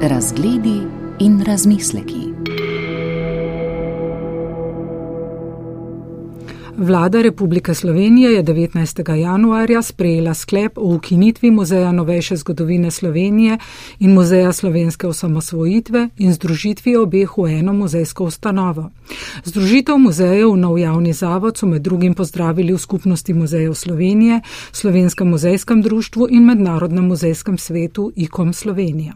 Razgledi in razmisleki. Vlada Republike Slovenije je 19. januarja sprejela sklep o ukinitvi Muzeja novejše zgodovine Slovenije in Muzeja slovenske osamosvojitve in združitvi obeh v eno muzejsko ustanovo. Združitev muzejev v nov javni zavod so med drugim pozdravili v skupnosti muzejev Slovenije, Slovenskem muzejskem društvu in Mednarodnem muzejskem svetu IKOM Slovenija.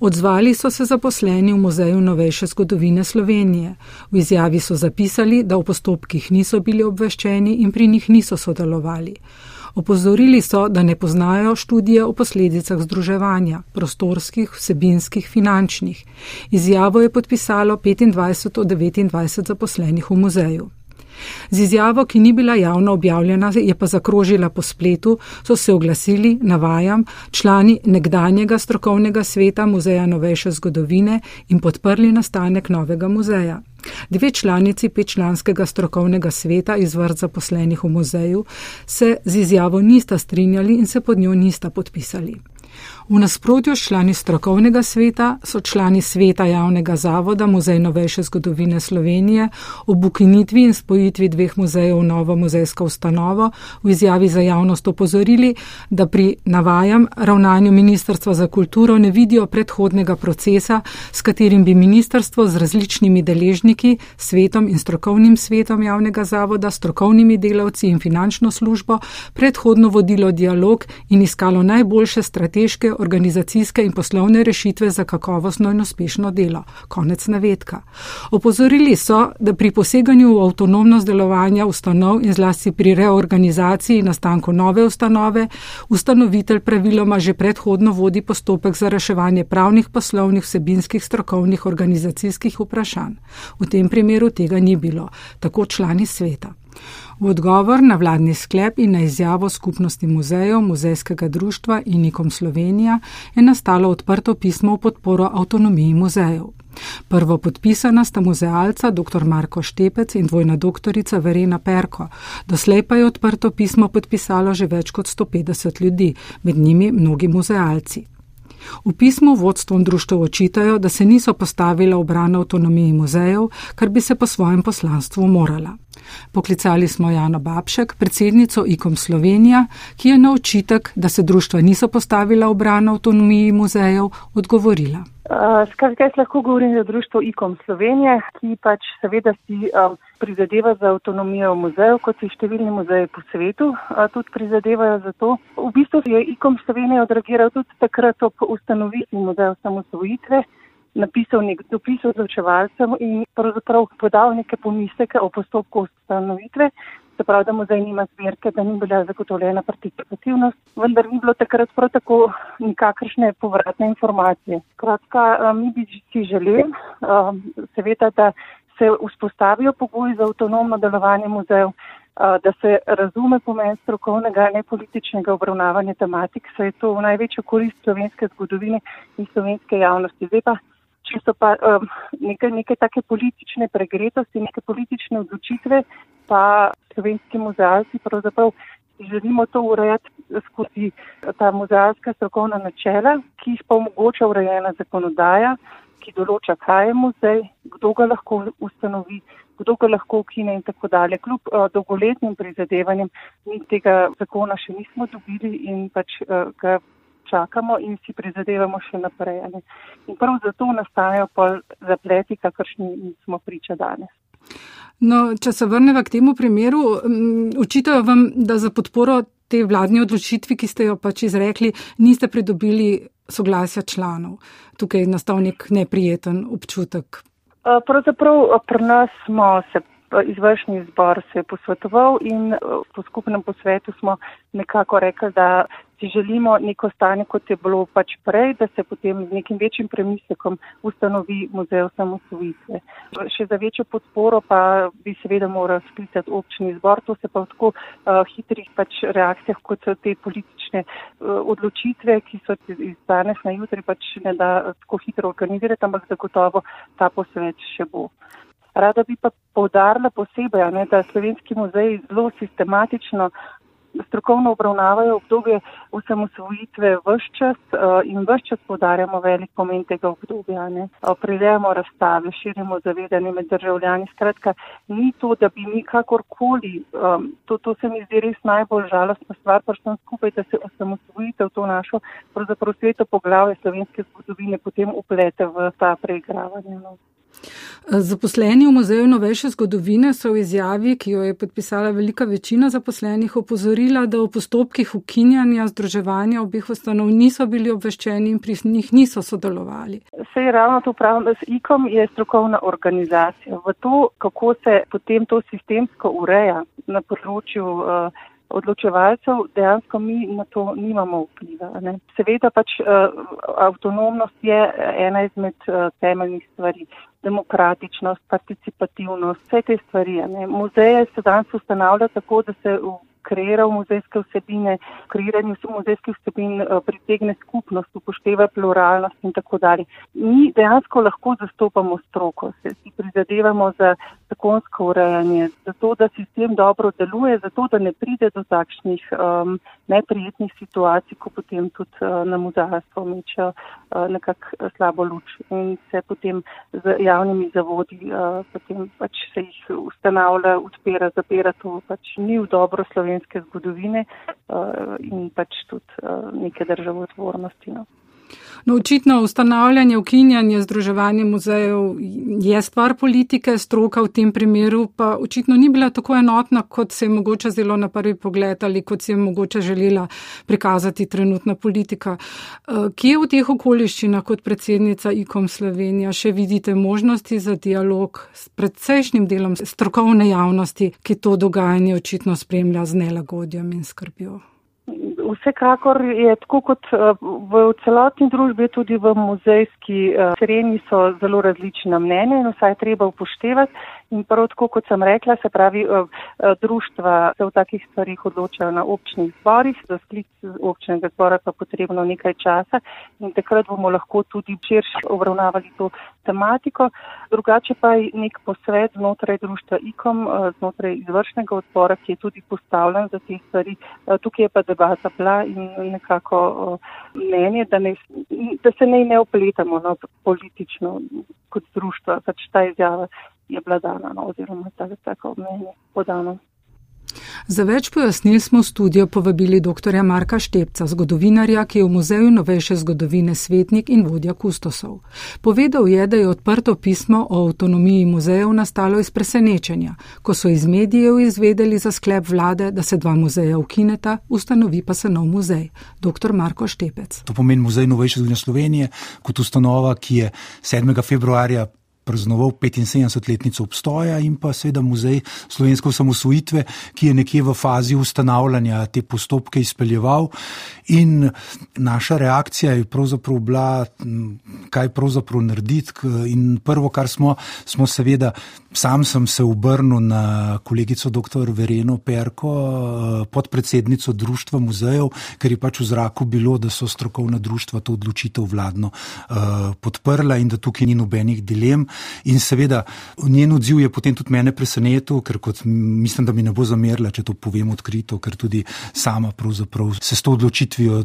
Odzvali so se zaposleni v Muzeju novejše zgodovine Slovenije. V izjavi so zapisali, da v postopkih niso bili obveščeni in pri njih niso sodelovali. Opozorili so, da ne poznajo študije o posledicah združevanja, prostorskih, vsebinskih, finančnih. Izjavo je podpisalo 25 od 29 zaposlenih v muzeju. Z izjavo, ki ni bila javno objavljena, je pa zakrožila po spletu, so se oglasili, navajam, člani nekdanjega strokovnega sveta Muzeja novejše zgodovine in podprli nastanek novega muzeja. Dve članici petčlanskega strokovnega sveta iz vrst zaposlenih v muzeju se z izjavo nista strinjali in se pod njo nista podpisali. V nasprotju s člani strokovnega sveta so člani sveta javnega zavoda Muzej novejše zgodovine Slovenije ob ukinitvi in spojitvi dveh muzejev v novo muzejsko ustanovo v izjavi za javnost opozorili, da pri navajam ravnanju Ministrstva za kulturo ne vidijo predhodnega procesa, s katerim bi ministrstvo z različnimi deležniki, svetom in strokovnim svetom javnega zavoda, strokovnimi delavci in finančno službo predhodno vodilo dialog in iskalo najboljše strateške organizacijske in poslovne rešitve za kakovostno in uspešno delo. Konec navedka. Opozorili so, da pri poseganju v avtonomnost delovanja ustanov in zlasti pri reorganizaciji in nastanku nove ustanove, ustanovitelj praviloma že predhodno vodi postopek za reševanje pravnih, poslovnih, vsebinskih, strokovnih, organizacijskih vprašanj. V tem primeru tega ni bilo, tako člani sveta. V odgovor na vladni sklep in na izjavo skupnosti muzejev, muzejskega društva in Nikom Slovenija je nastalo odprto pismo v podporo avtonomiji muzejev. Prvo podpisana sta muzealca dr. Marko Štepec in dvojna doktorica Verena Perko. Doslej pa je odprto pismo podpisalo že več kot 150 ljudi, med njimi mnogi muzealci. V pismu vodstvom društva očitajo, da se niso postavila v bran avtonomiji muzejev, kar bi se po svojem poslanstvu morala. Poklicali smo Jano Babšek, predsednico IKOM Slovenija, ki je na očitek, da se društva niso postavila v bran avtonomiji muzejev, odgovorila. Uh, Skratka, jaz lahko govorim za društvo IKOM Slovenije, ki pač seveda si um, prizadeva za avtonomijo muzejev, kot si številni muzeji po svetu uh, tudi prizadevajo za to. V bistvu je IKOM Slovenije odreagiral tudi takrat ob ustanovitvi muzeja samosvojitve, napisal nek dopis odločevalcem in pravzaprav podal neke pomisleke o postopku ustanovitve. Se pravi, da muzej nima zbirke, da ni bila zagotovljena participativnost, vendar ni bilo takrat prav tako nikakršne povratne informacije. Kratka, mi bi si želeli, seveda, da se vzpostavijo pogoji za avtonomno delovanje muzejev, da se razume pomen strokovnega, ne političnega obravnavanja tematik, saj je to v največjo korist slovenske zgodovine in slovenske javnosti. Zdaj pa če so pa um, neke, neke take politične pregretosti, neke politične odločitve, pa slovenski muzealci pravzaprav želimo to urejati skozi ta muzealska strokovna načela, ki jih pa omogoča urejena zakonodaja, ki določa, kaj je muzej, kdo ga lahko ustanovi, kdo ga lahko ukine in tako dalje. Kljub uh, dolgoletnim prizadevanjem mi tega zakona še nismo dobili in pač uh, ga čakamo in si prizadevamo še naprej. Ne. In prav zato nastajajo pol zapleti, kakršni smo priča danes. No, če se vrnemo k temu primeru, učitajo vam, da za podporo te vladne odločitvi, ki ste jo pač izrekli, niste pridobili soglasja članov. Tukaj je nastal nek neprijeten občutek. Pravzaprav pri nas smo se izvršni zbor se je posvetoval in po skupnem posvetu smo nekako rekli, da si želimo neko stanje, kot je bilo pač prej, da se potem z nekim večjim premislekom ustanovi muzej osamosvojitve. Še za večjo podporo pa bi seveda moral sklicati občni zbor, to se pa v tako uh, hitrih pač reakcijah, kot so te politične uh, odločitve, ki so iz danes na jutri pač ne da tako hitro organizirati, ampak zagotovo ta posvet še bo. Rada bi pa povdarila posebej, ne, da slovenski muzej zelo sistematično strokovno obravnavajo obdobje osamosvojitve vse čas in vse čas podarjamo velik pomen tega obdobja. Prilejamo razstave, širimo zavedanje med državljani. Skratka, ni to, da bi mi kakorkoli, to, to se mi zdi res najbolj žalostna stvar, pa sem skupaj, da se osamosvojitev to našo pravzaprav sveto poglavje slovenske zgodovine potem uplete v ta preigravanje. No. Zaposleni v Muzeju novejše zgodovine so v izjavi, ki jo je podpisala velika večina zaposlenih, opozorila, da v postopkih ukinjanja združevanja obih ustanov niso bili obveščeni in pri njih niso sodelovali. Se je ravno to pravno, da IKOM je strokovna organizacija. V to, kako se potem to sistemsko ureja na področju uh, odločevalcev, dejansko mi na to nimamo vpliva. Ne. Seveda pač uh, avtonomnost je ena izmed uh, temeljnih stvari. Demokratičnost, participativnost, vse te stvari. Ne. Muzeje se danes ustanavlja tako, da se kreiral muzejske vsebine, kreiranju muzejskih vsebin eh, pritegne skupnost, upošteva pluralnost in tako dalje. Mi dejansko lahko zastopamo stroko, se si prizadevamo za zakonsko urejanje, za to, da sistem dobro deluje, za to, da ne pride do takšnih um, neprijetnih situacij, ko potem tudi uh, na muzejarstvo mečejo uh, nekako slabo luč in se potem z javnimi zavodi uh, potem pač se jih ustanavlja, odpira, zapira, to pač ni v dobro slovensko slovenske zgodovine uh, in pač tudi uh, neke državotvornosti. No. No, očitno ustanavljanje, ukinjanje, združevanje muzejev je stvar politike, stroka v tem primeru pa očitno ni bila tako enotna, kot se je mogoče zelo na prvi pogled ali kot si je mogoče želela prikazati trenutna politika. Eh, kje v teh okoliščinah kot predsednica IKOM Slovenija še vidite možnosti za dialog s predsejšnjim delom strokovne javnosti, ki to dogajanje očitno spremlja z nelagodjem in skrbjo? Vsekakor je tako kot eh, v celotni družbi, tudi v muzejski eh, so zelo različna mnenja in vsaj treba upoštevati. In prav tako, kot sem rekla, se pravi, eh, eh, društva se v takih stvarih odločajo na občnih zborih, za sklic občnega zbora pa potrebno nekaj časa in takrat bomo lahko tudi širše obravnavali to tematiko. Drugače pa je nek posvet znotraj društva IKOM, eh, znotraj izvršnega odbora, ki je tudi postavljen za te stvari. Tukaj je pa debata bila in nekako mnenje, da, ne, da se ne, ne opletamo no, politično kot društva, pač ta izjava je bila dana no, oziroma tako mnenje podano. Za več pojasnil smo v studio povabili dr. Marka Štepca, zgodovinarja, ki je v Muzeju novejše zgodovine svetnik in vodja kustosov. Povedal je, da je odprto pismo o avtonomiji muzejev nastalo iz presenečenja, ko so iz medijev izvedeli za sklep vlade, da se dva muzeja ukineta, ustanovi pa se nov muzej. Dr. Marko Štepec. To pomeni Muzej novejše zgodovine Slovenije kot ustanova, ki je 7. februarja praznoval 75-letnico obstoja in pa seveda muzej slovenske osamosvojitve, ki je nekje v fazi ustanavljanja te postopke izpeljeval. In naša reakcija je pravzaprav bila, kaj pravzaprav narediti. In prvo, kar smo, smo seveda, sam sem se obrnil na kolegico dr. Vereno Perko, podpredsednico Društva muzejev, ker je pač v zraku bilo, da so strokovna društva to odločitev vladno uh, podprla in da tukaj ni nobenih dilem. In seveda, njen odziv je potem tudi mene presenetil, ker kot, mislim, da mi ne bo zamerila, če to povem odkrito, ker tudi sama se s to odločitvijo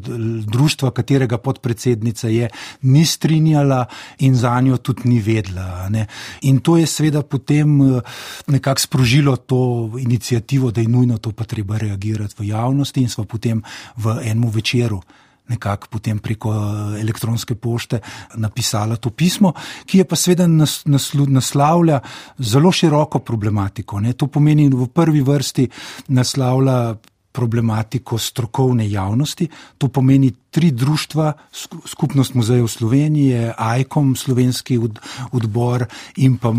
društva, katerega podpredsednica je, ni strinjala in za njo tudi ni vedla. Ne. In to je seveda potem eh, nekako sprožilo to inicijativo, da je nujno to pa treba reagirati v javnosti in smo potem v enem večeru nekako potem preko eh, elektronske pošte napisala to pismo, ki je pa seveda nas, naslu, naslavlja zelo široko problematiko. Ne. To pomeni v prvi vrsti naslavlja problematiko strokovne javnosti. To pomeni tri društva, Skupnost muzejev Slovenije, AIKOM, Slovenski odbor in pa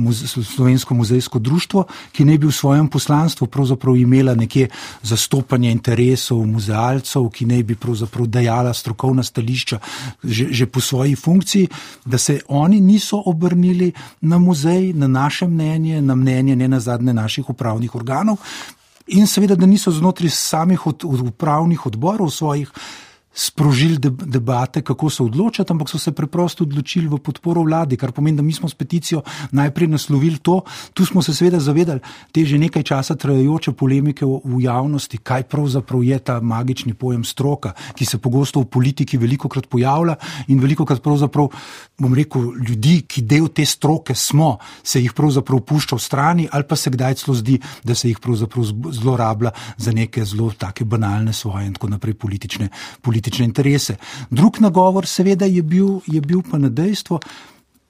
Slovensko muzejsko društvo, ki ne bi v svojem poslanstvu pravzaprav imela nekje zastopanje interesov muzealcev, ki ne bi pravzaprav dajala strokovna stališča že, že po svoji funkciji, da se oni niso obrnili na muzej, na naše mnenje, na mnenje ne na zadnje naših upravnih organov, in seveda, da niso znotraj samih od, od upravnih odborov svojih sprožili debate, kako se odločiti, ampak so se preprosto odločili v podporo vladi, kar pomeni, da mi smo s peticijo najprej naslovili to. Tu smo se seveda zavedali te že nekaj časa trajajoče polemike v javnosti, kaj pravzaprav je ta magični pojem stroka, ki se pogosto v politiki veliko krat pojavlja in veliko krat pravzaprav, bom rekel, ljudi, ki del te stroke smo, se jih pravzaprav pušča v strani ali pa se kdaj celo zdi, da se jih pravzaprav zlorablja za neke zelo take banalne svoje in tako naprej politične. politične politične interese. Drug nagovor, seveda, je bil, je bil pa na dejstvo,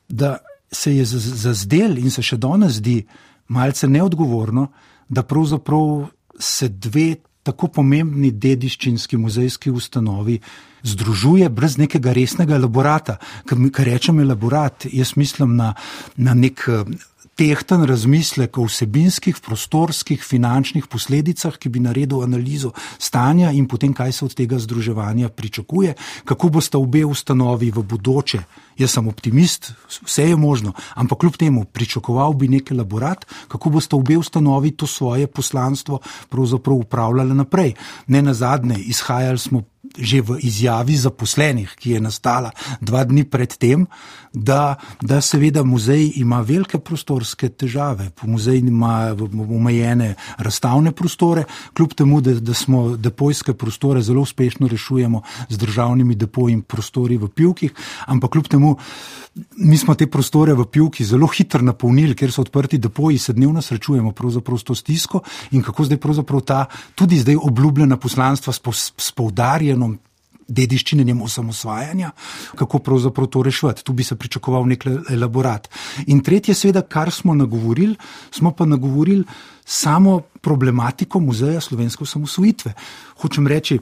da se je zazdel in se še danes zdi malce neodgovorno, da pravzaprav se dve tako pomembni dediščinski muzejski ustanovi združuje brez nekega resnega elaborata. Kar rečem elaborat, jaz mislim na, na nek tehten razmislek o vsebinskih, prostorskih, finančnih posledicah, ki bi naredil analizo stanja in potem, kaj se od tega združevanja pričakuje, kako boste obe ustanovi v bodoče. Jaz sem optimist, vse je možno, ampak kljub temu pričakoval bi nekaj laborat, kako boste obe ustanovi to svoje poslanstvo pravzaprav upravljali naprej. Ne na zadnje, izhajali smo že v izjavi zaposlenih, ki je nastala dva dni predtem, da, da seveda muzej ima velike prostorske težave. Muzej ima omejene razstavne prostore, kljub temu, da, da smo depojske prostore zelo uspešno rešujemo z državnimi depoji in prostori v pivkih, ampak kljub temu mi smo te prostore v pivki zelo hitro napolnili, ker so odprti depoji, se dnevno srečujemo pravzaprav s to stisko in kako zdaj pravzaprav ta tudi zdaj obljubljena poslanstva s poudarjenom dediščinjenjem osamosvajanja, kako pravzaprav to rešiti. Tu bi se pričakoval nek elaborat. In tretje, seveda, kar smo nagovorili, smo pa nagovorili samo problematiko muzeja slovenske osamosvojitve. Hočem reči,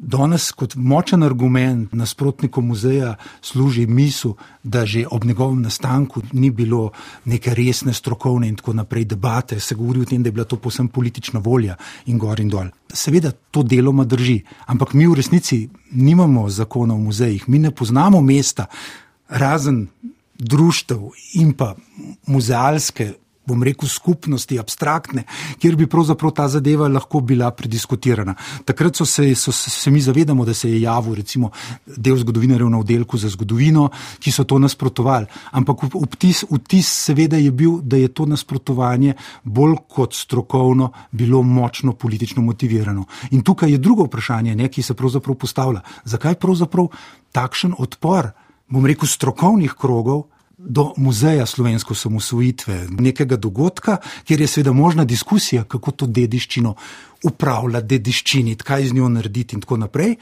Danes kot močen argument nasprotnikom muzeja služi misel, da že ob njegovem nastanku ni bilo neke resne strokovne in tako naprej debate, se govori o tem, da je bila to posem politična volja in gor in dol. Seveda to deloma drži, ampak mi v resnici nimamo zakona v muzejih, mi ne poznamo mesta razen društev in pa muzealske bom rekel, skupnosti, abstraktne, kjer bi pravzaprav ta zadeva lahko bila prediskutirana. Takrat so se, so se mi zavedamo, da se je javil recimo del zgodovinarjev na oddelku za zgodovino, ki so to nasprotovali. Ampak vtis, vtis seveda je bil, da je to nasprotovanje bolj kot strokovno bilo močno politično motivirano. In tukaj je drugo vprašanje, ne, ki se pravzaprav postavlja. Zakaj pravzaprav takšen odpor, bom rekel, strokovnih krogov? Do muzeja slovenske osamosvojitve, nekega dogodka, kjer je seveda možna diskusija, kako to dediščino upravljati, dediščini, kaj z njo narediti in tako naprej.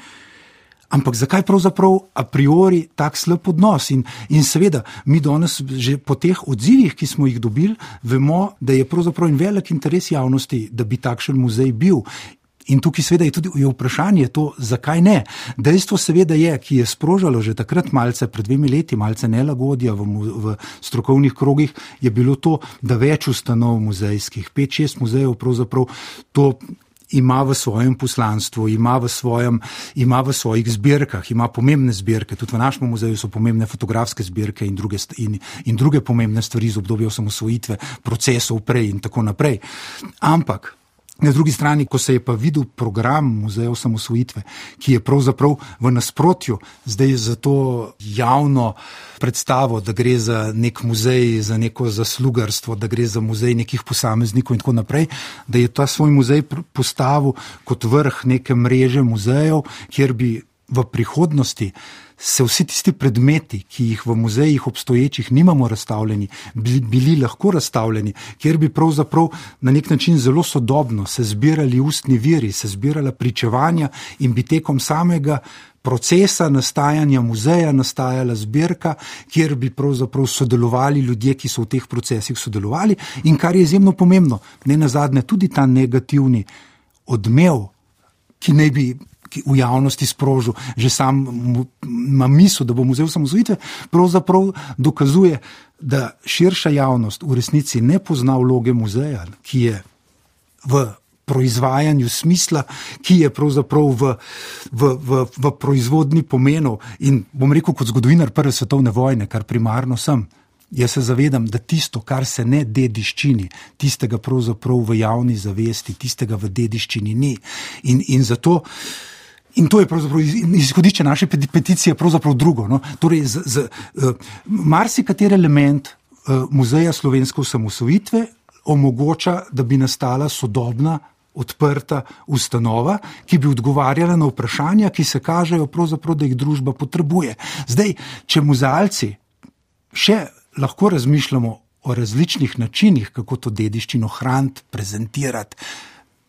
Ampak zakaj pravzaprav a priori tak slab odnos? In, in seveda, mi danes, že po teh odzivih, ki smo jih dobili, vemo, da je pravzaprav velik interes javnosti, da bi takšen muzej bil. In tukaj seveda je tudi je vprašanje to, zakaj ne. Dejstvo seveda je, ki je sprožalo že takrat malce, pred dvemi leti, malce nelagodja v, v strokovnih krogih, je bilo to, da več ustanov muzejskih, pet, šest muzejev pravzaprav to ima v svojem poslanstvu, ima v, svojem, ima v svojih zbirkah, ima pomembne zbirke, tudi v našem muzeju so pomembne fotografske zbirke in druge, in, in druge pomembne stvari iz obdobja osamosvojitve, procesov prej in tako naprej. Ampak Na drugi strani, ko se je pa videl program Muzeja osamosvojitve, ki je pravzaprav v nasprotju zdaj za to javno predstavo, da gre za nek muzej, za neko zaslugarstvo, da gre za muzej nekih posameznikov in tako naprej, da je ta svoj muzej postavil kot vrh neke mreže muzejev, kjer bi v prihodnosti se vsi tisti predmeti, ki jih v muzejih obstoječih nimamo razstavljeni, bili lahko razstavljeni, kjer bi pravzaprav na nek način zelo sodobno se zbirali ustni viri, se zbirala pričevanja in bi tekom samega procesa nastajanja muzeja nastajala zbirka, kjer bi pravzaprav sodelovali ljudje, ki so v teh procesih sodelovali in kar je izjemno pomembno, ne na zadnje tudi ta negativni odmev, ki naj bi v javnosti sprožil, že sam ima misel, da bo muzej osamosvojitve, pravzaprav dokazuje, da širša javnost v resnici ne pozna vloge muzeja, ki je v proizvajanju smisla, ki je pravzaprav v, v, v, v proizvodni pomenov. In bom rekel, kot zgodovinar Prve svetovne vojne, kar primarno sem. Jaz se zavedam, da tisto, kar se ne dediščini, tistega pravzaprav v javni zavesti, tistega v dediščini ni. In, in zato In to je izhodišče naše peticije, pravzaprav drugo. No? Torej, z, z, uh, marsikater element uh, muzeja slovenske osamosvojitve omogoča, da bi nastala sodobna, odprta ustanova, ki bi odgovarjala na vprašanja, ki se kažejo, da jih družba potrebuje. Zdaj, če muzealci še lahko razmišljamo o različnih načinih, kako to dediščino hraniti, prezentirati,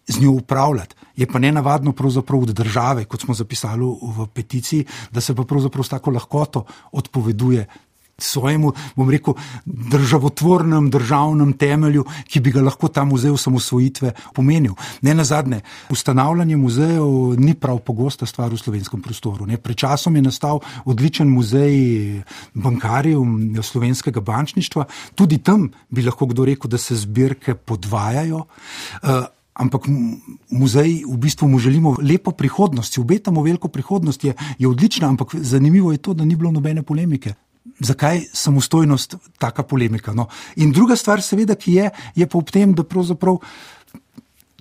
z njo upravljati. Je pa ne navadno od države, kot smo zapisali v peticiji, da se pa pravzaprav s tako lahkoto odpoveduje svojemu, bom rekel, državotvornem državnem temelju, ki bi ga lahko ta muzej osamosvojitve pomenil. Ne na zadnje, ustanavljanje muzejev ni prav pogosta stvar v slovenskem prostoru. Ne. Pred časom je nastal odličen muzej bankarjev slovenskega bančništva, tudi tam bi lahko kdo rekel, da se zbirke podvajajo. Ampak muzej, v bistvu mu želimo lepo prihodnost, obetamo veliko prihodnost, je, je odlična, ampak zanimivo je to, da ni bilo nobene polemike zakaj samostojnost, taka polemika. No. In druga stvar, seveda, ki je, je pa ob tem, da pravzaprav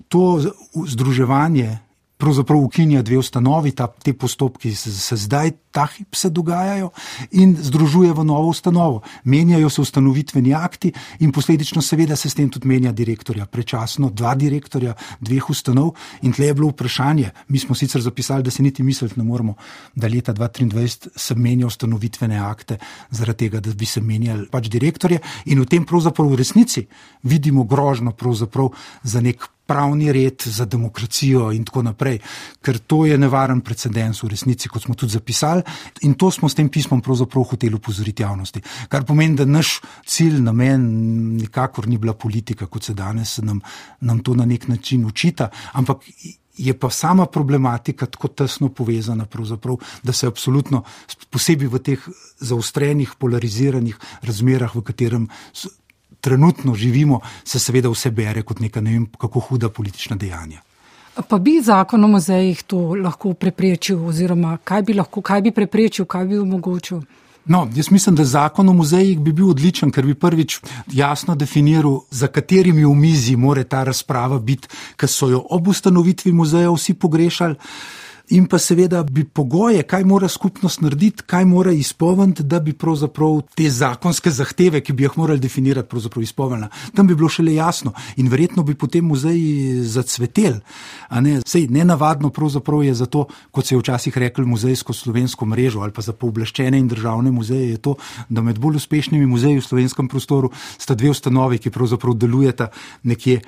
to združevanje pravzaprav ukinja dve ustanovi, ta, te postopki se, se zdaj, ta hip se dogajajo in združuje v novo ustanovo. Menjajo se ustanovitveni akti in posledično seveda se s tem tudi menja direktorja. Prečasno dva direktorja dveh ustanov in tle je bilo vprašanje, mi smo sicer zapisali, da se niti misliti ne moramo, da leta 2023 se menja ustanovitvene akte zaradi tega, da bi se menjali pač direktorje in v tem pravzaprav v resnici vidimo grožno pravzaprav za nek pravni red, za demokracijo in tako naprej, ker to je nevaren precedens v resnici, kot smo tudi zapisali in to smo s tem pismom pravzaprav hoteli upozoriti javnosti. Kar pomeni, da naš cilj, namen nikakor ni bila politika, kot se danes nam, nam to na nek način učita, ampak. Je pa sama problematika tako tesno povezana, da se absolutno, posebej v teh zaostrenih, polariziranih razmerah, v katerem trenutno živimo, se seveda vse bere kot neka ne vem kako huda politična dejanja. Pa bi zakon o muzejih to lahko preprečil, oziroma kaj bi, lahko, kaj bi preprečil, kaj bi omogočil? No, jaz mislim, da zakon o muzejih bi bil odličen, ker bi prvič jasno definiral, za katerimi umizi mora ta razprava biti, ker so jo ob ustanovitvi muzeja vsi pogrešali in pa seveda bi pogoje, kaj mora skupnost narediti, kaj mora izpolniti, da bi pravzaprav te zakonske zahteve, ki bi jih morali definirati, pravzaprav izpolnila. Tam bi bilo šele jasno in verjetno bi potem muzeji zacvetel. Ne? Sej nenavadno pravzaprav je zato, kot se je včasih rekel, muzejsko slovensko mrežo ali pa za pooblaščene in državne muzeje, je to, da med bolj uspešnimi muzeji v slovenskem prostoru sta dve ustanovi, ki pravzaprav delujeta nekje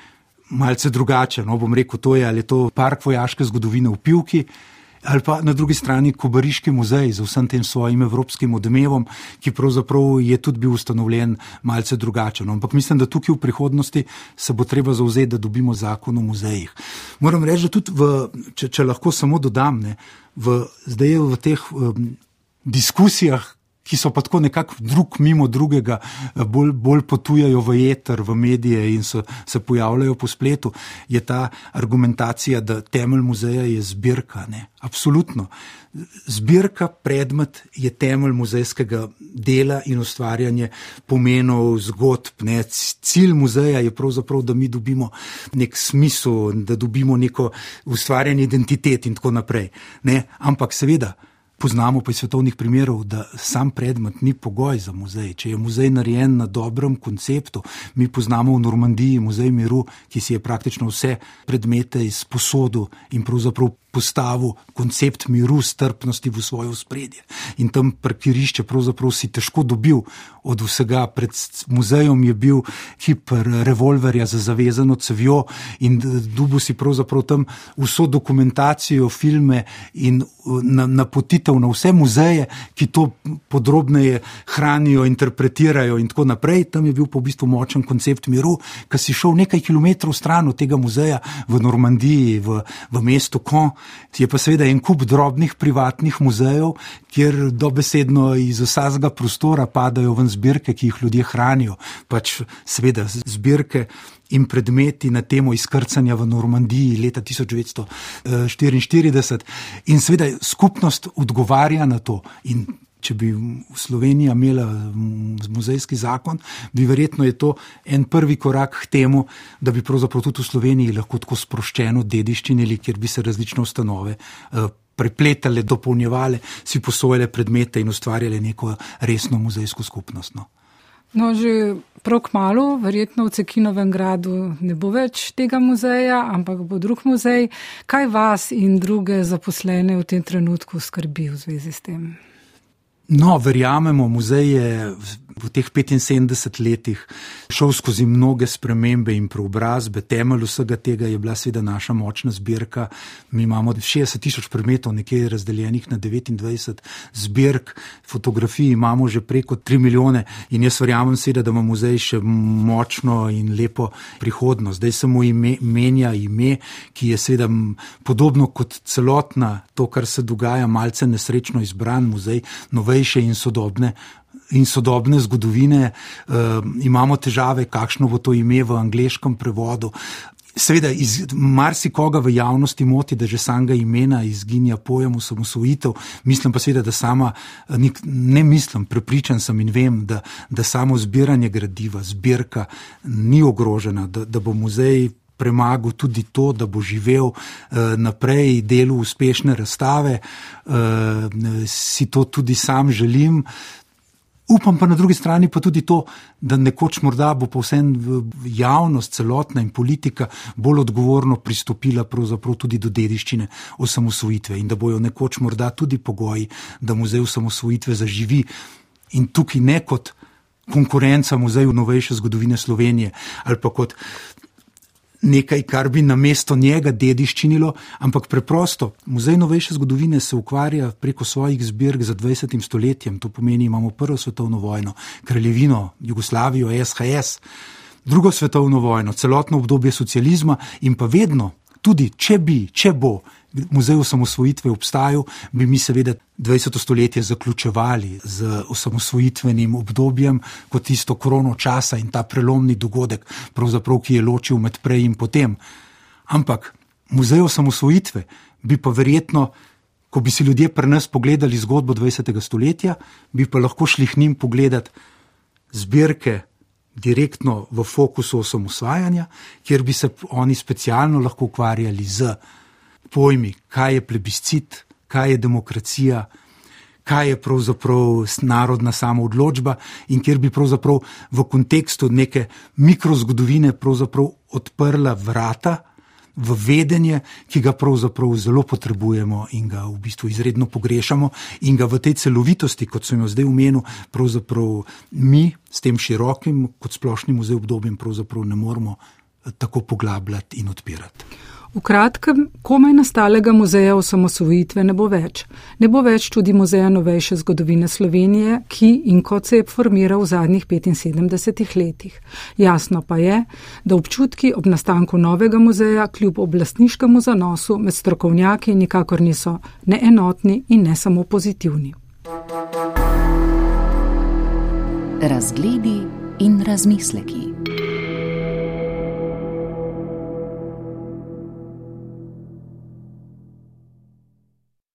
malce drugače. No, bom rekel, to je ali je to park vojaške zgodovine v Pivki. Ali pa na drugi strani Kobariški muzej z vsem tem svojim evropskim odmevom, ki pravzaprav je tudi bil ustanovljen malce drugačen. No, ampak mislim, da tukaj v prihodnosti se bo treba zauzeti, da dobimo zakon o muzejih. Moram reči, da tudi, v, če, če lahko samo dodam, ne, v, zdaj v teh um, diskusijah, ki so pa tako nekako drug mimo drugega, eh, bolj, bolj potujajo v eter, v medije in so, se pojavljajo po spletu, je ta argumentacija, da temelj muzeja je zbirka. Ne? Absolutno. Zbirka, predmet je temelj muzejskega dela in ustvarjanje pomenov, zgodb. Ne? Cilj muzeja je pravzaprav, da mi dobimo nek smisel, da dobimo neko ustvarjanje identitet in tako naprej. Ne? Ampak seveda. Poznamo pa iz svetovnih primerov, da sam predmet ni pogoj za muzej. Če je muzej narejen na dobrem konceptu, mi poznamo v Normandiji muzej miru, ki si je praktično vse predmete izposodil in pravzaprav postavil koncept miru, strpnosti v svoje spredje. In tam parkirišče pravzaprav si težko dobil od vsega. Pred muzejem je bil hiper revolverja za zavezano cevjo in dubu si pravzaprav tam vso dokumentacijo, filme in napotitev na vse muzeje, ki to podrobneje hranijo, interpretirajo in tako naprej. Tam je bil pa v bistvu močen koncept miru, ki si šel nekaj kilometrov stran od tega muzeja v Normandiji, v, v mestu Kon. Je pa seveda en kup drobnih privatnih muzejev, kjer dobesedno iz vsakega prostora padajo ven zbirke, ki jih ljudje hranijo. Pač seveda zbirke. In predmeti na temo izkrcanja v Normandiji leta 1944, in seveda skupnost odgovarja na to. In če bi Slovenija imela muzejski zakon, bi verjetno je to en prvi korak k temu, da bi pravzaprav tudi v Sloveniji lahko tako sproščeno dediščinili, kjer bi se različne ustanove. Uh, prepletale, dopolnjevale, si posojale predmete in ustvarjale neko resno muzejsko skupnost. No. No, že prav kmalo, verjetno v Cekinovem gradu ne bo več tega muzeja, ampak bo drug muzej. Kaj vas in druge zaposlene v tem trenutku skrbi v zvezi s tem? No, verjamemo, muzej je v teh 75 letih šel skozi mnoge spremembe in preobrazbe. Temelj vsega tega je bila seveda naša močna zbirka. Mi imamo 60 tisoč predmetov, nekje razdeljenih na 29 zbirk, fotografij imamo že preko 3 milijone in jaz verjamem seveda, da ima muzej še močno in lepo prihodnost. Zdaj se mu ime, menja ime, ki je seveda podobno kot celotna to, kar se dogaja, malce nesrečno izbran muzej, novejše in sodobne in sodobne zgodovine, uh, imamo težave, kakšno bo to ime v angliškem prevodu. Seveda, marsikoga v javnosti moti, da že samega imena izginja pojem osamosvojitev, mislim pa seveda, da sama, ne mislim, prepričan sem in vem, da, da samo zbiranje gradiva, zbirka ni ogrožena, da, da bo muzej premagal tudi to, da bo živel uh, naprej, delu uspešne razstave, uh, si to tudi sam želim. Upam pa na drugi strani pa tudi to, da nekoč morda bo povsem javnost, celotna in politika bolj odgovorno pristopila tudi do dediščine osamosvojitve in da bojo nekoč morda tudi pogoji, da muzej osamosvojitve zaživi in tukaj ne kot konkurenca muzeju novejše zgodovine Slovenije ali pa kot nekaj, kar bi na mesto njega dediščinilo, ampak preprosto. Muzej novejše zgodovine se ukvarja preko svojih zbirk za 20. stoletjem, to pomeni, imamo prvo svetovno vojno, kraljevino, Jugoslavijo, SHS, drugo svetovno vojno, celotno obdobje socializma in pa vedno, tudi če bi, če bo muzej osamosvojitve obstajal, bi mi seveda 20. stoletje zaključevali z osamosvojitvenim obdobjem kot tisto krono časa in ta prelomni dogodek, ki je ločil med prej in potem. Ampak muzej osamosvojitve bi pa verjetno, ko bi si ljudje pri nas pogledali zgodbo 20. stoletja, bi pa lahko šli k njim pogledati zbirke. Direktno v fokusu osamosvajanja, kjer bi se oni specialno lahko ukvarjali z pojmi, kaj je plebiscit, kaj je demokracija, kaj je pravzaprav narodna samoodločba in kjer bi pravzaprav v kontekstu neke mikrozgodovine odprla vrata v vedenje, ki ga pravzaprav zelo potrebujemo in ga v bistvu izredno pogrešamo in ga v tej celovitosti, kot sem jo zdaj umenil, pravzaprav mi s tem širokim kot splošnim obdobjem pravzaprav ne moremo tako poglabljati in odpirati. V kratkem, komaj nastalega muzeja osamosvojitve ne bo več. Ne bo več tudi muzeja novejše zgodovine Slovenije, ki in kot se je formiral v zadnjih 75 letih. Jasno pa je, da občutki ob nastanku novega muzeja kljub oblastniškemu zanosu med strokovnjaki nikakor niso neenotni in ne samo pozitivni. Razgledi in razmisleki.